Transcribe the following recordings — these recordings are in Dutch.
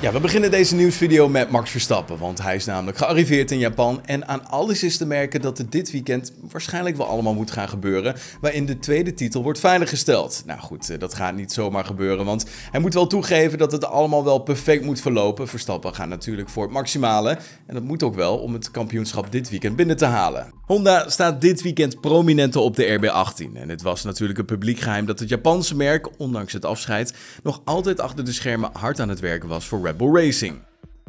Ja, we beginnen deze nieuwsvideo met Max Verstappen, want hij is namelijk gearriveerd in Japan en aan alles is te merken dat het dit weekend waarschijnlijk wel allemaal moet gaan gebeuren, waarin de tweede titel wordt veiliggesteld. Nou goed, eh, dat gaat niet zomaar gebeuren, want hij moet wel toegeven dat het allemaal wel perfect moet verlopen. Verstappen gaat natuurlijk voor het maximale en dat moet ook wel om het kampioenschap dit weekend binnen te halen. Honda staat dit weekend prominenter op de RB18 en het was natuurlijk een publiek geheim dat het Japanse merk, ondanks het afscheid, nog altijd achter de schermen hard aan het werken was voor Red Bull Racing.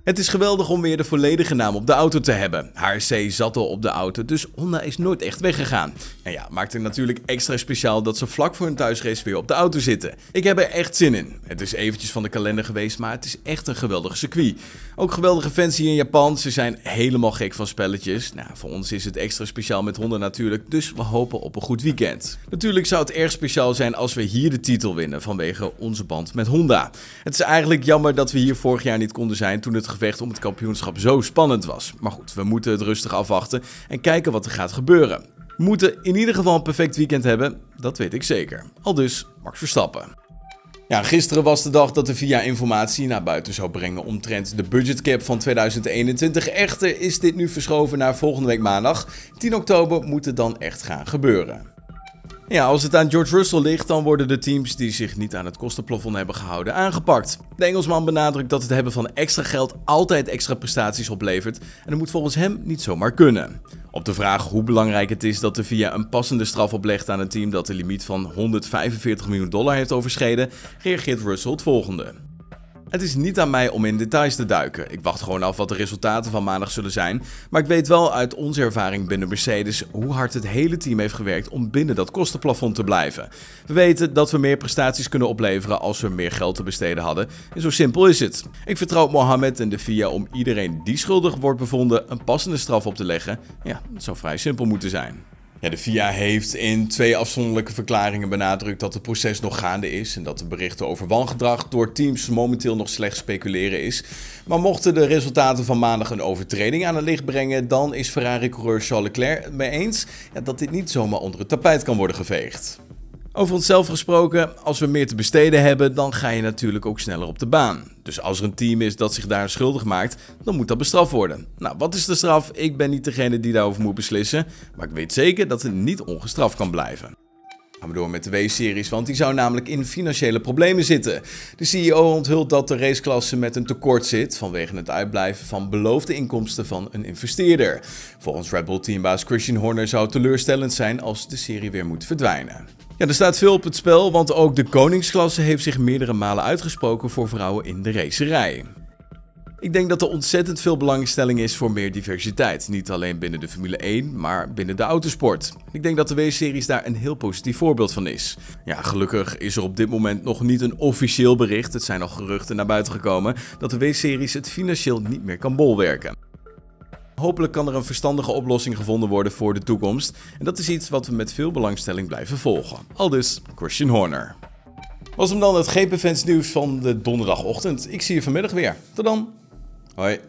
Het is geweldig om weer de volledige naam op de auto te hebben. HRC zat al op de auto, dus Honda is nooit echt weggegaan. En ja, maakt het natuurlijk extra speciaal dat ze vlak voor hun thuisrace weer op de auto zitten. Ik heb er echt zin in. Het is eventjes van de kalender geweest, maar het is echt een geweldig circuit. Ook geweldige fans hier in Japan, ze zijn helemaal gek van spelletjes. Nou, voor ons is het extra speciaal met Honda natuurlijk, dus we hopen op een goed weekend. Natuurlijk zou het erg speciaal zijn als we hier de titel winnen vanwege onze band met Honda. Het is eigenlijk jammer dat we hier vorig jaar niet konden zijn toen het gevecht om het kampioenschap zo spannend was. Maar goed, we moeten het rustig afwachten en kijken wat er gaat gebeuren. We moeten in ieder geval een perfect weekend hebben, dat weet ik zeker. Al dus Max Verstappen. Ja, gisteren was de dag dat de VIA informatie naar buiten zou brengen omtrent de budgetcap van 2021. Echter is dit nu verschoven naar volgende week maandag. 10 oktober moet het dan echt gaan gebeuren. Ja, als het aan George Russell ligt, dan worden de teams die zich niet aan het kostenplafond hebben gehouden aangepakt. De Engelsman benadrukt dat het hebben van extra geld altijd extra prestaties oplevert en dat moet volgens hem niet zomaar kunnen. Op de vraag hoe belangrijk het is dat de VIA een passende straf oplegt aan een team dat de limiet van 145 miljoen dollar heeft overschreden, reageert Russell het volgende. Het is niet aan mij om in details te duiken. Ik wacht gewoon af wat de resultaten van maandag zullen zijn. Maar ik weet wel uit onze ervaring binnen Mercedes hoe hard het hele team heeft gewerkt om binnen dat kostenplafond te blijven. We weten dat we meer prestaties kunnen opleveren als we meer geld te besteden hadden. En zo simpel is het. Ik vertrouw Mohammed en de FIA om iedereen die schuldig wordt bevonden een passende straf op te leggen. Ja, dat zou vrij simpel moeten zijn. De FIA heeft in twee afzonderlijke verklaringen benadrukt dat het proces nog gaande is en dat de berichten over wangedrag door teams momenteel nog slechts speculeren is. Maar mochten de resultaten van maandag een overtreding aan het licht brengen, dan is Ferrari-coureur Charles Leclerc mee eens dat dit niet zomaar onder het tapijt kan worden geveegd. Over onszelf gesproken, als we meer te besteden hebben, dan ga je natuurlijk ook sneller op de baan. Dus als er een team is dat zich daar schuldig maakt, dan moet dat bestraft worden. Nou, wat is de straf? Ik ben niet degene die daarover moet beslissen, maar ik weet zeker dat het niet ongestraft kan blijven. Gaan we door met de W-series, want die zou namelijk in financiële problemen zitten. De CEO onthult dat de raceklasse met een tekort zit vanwege het uitblijven van beloofde inkomsten van een investeerder. Volgens Red Bull teambaas Christian Horner zou het teleurstellend zijn als de serie weer moet verdwijnen. Ja, er staat veel op het spel, want ook de koningsklasse heeft zich meerdere malen uitgesproken voor vrouwen in de racerij. Ik denk dat er ontzettend veel belangstelling is voor meer diversiteit. Niet alleen binnen de Formule 1, maar binnen de autosport. Ik denk dat de W-series daar een heel positief voorbeeld van is. Ja, gelukkig is er op dit moment nog niet een officieel bericht, het zijn al geruchten naar buiten gekomen, dat de W-series het financieel niet meer kan bolwerken. Hopelijk kan er een verstandige oplossing gevonden worden voor de toekomst. En dat is iets wat we met veel belangstelling blijven volgen. Aldus Christian Horner. Was hem dan het GP-fans nieuws van de donderdagochtend. Ik zie je vanmiddag weer. Tot dan. Hoi.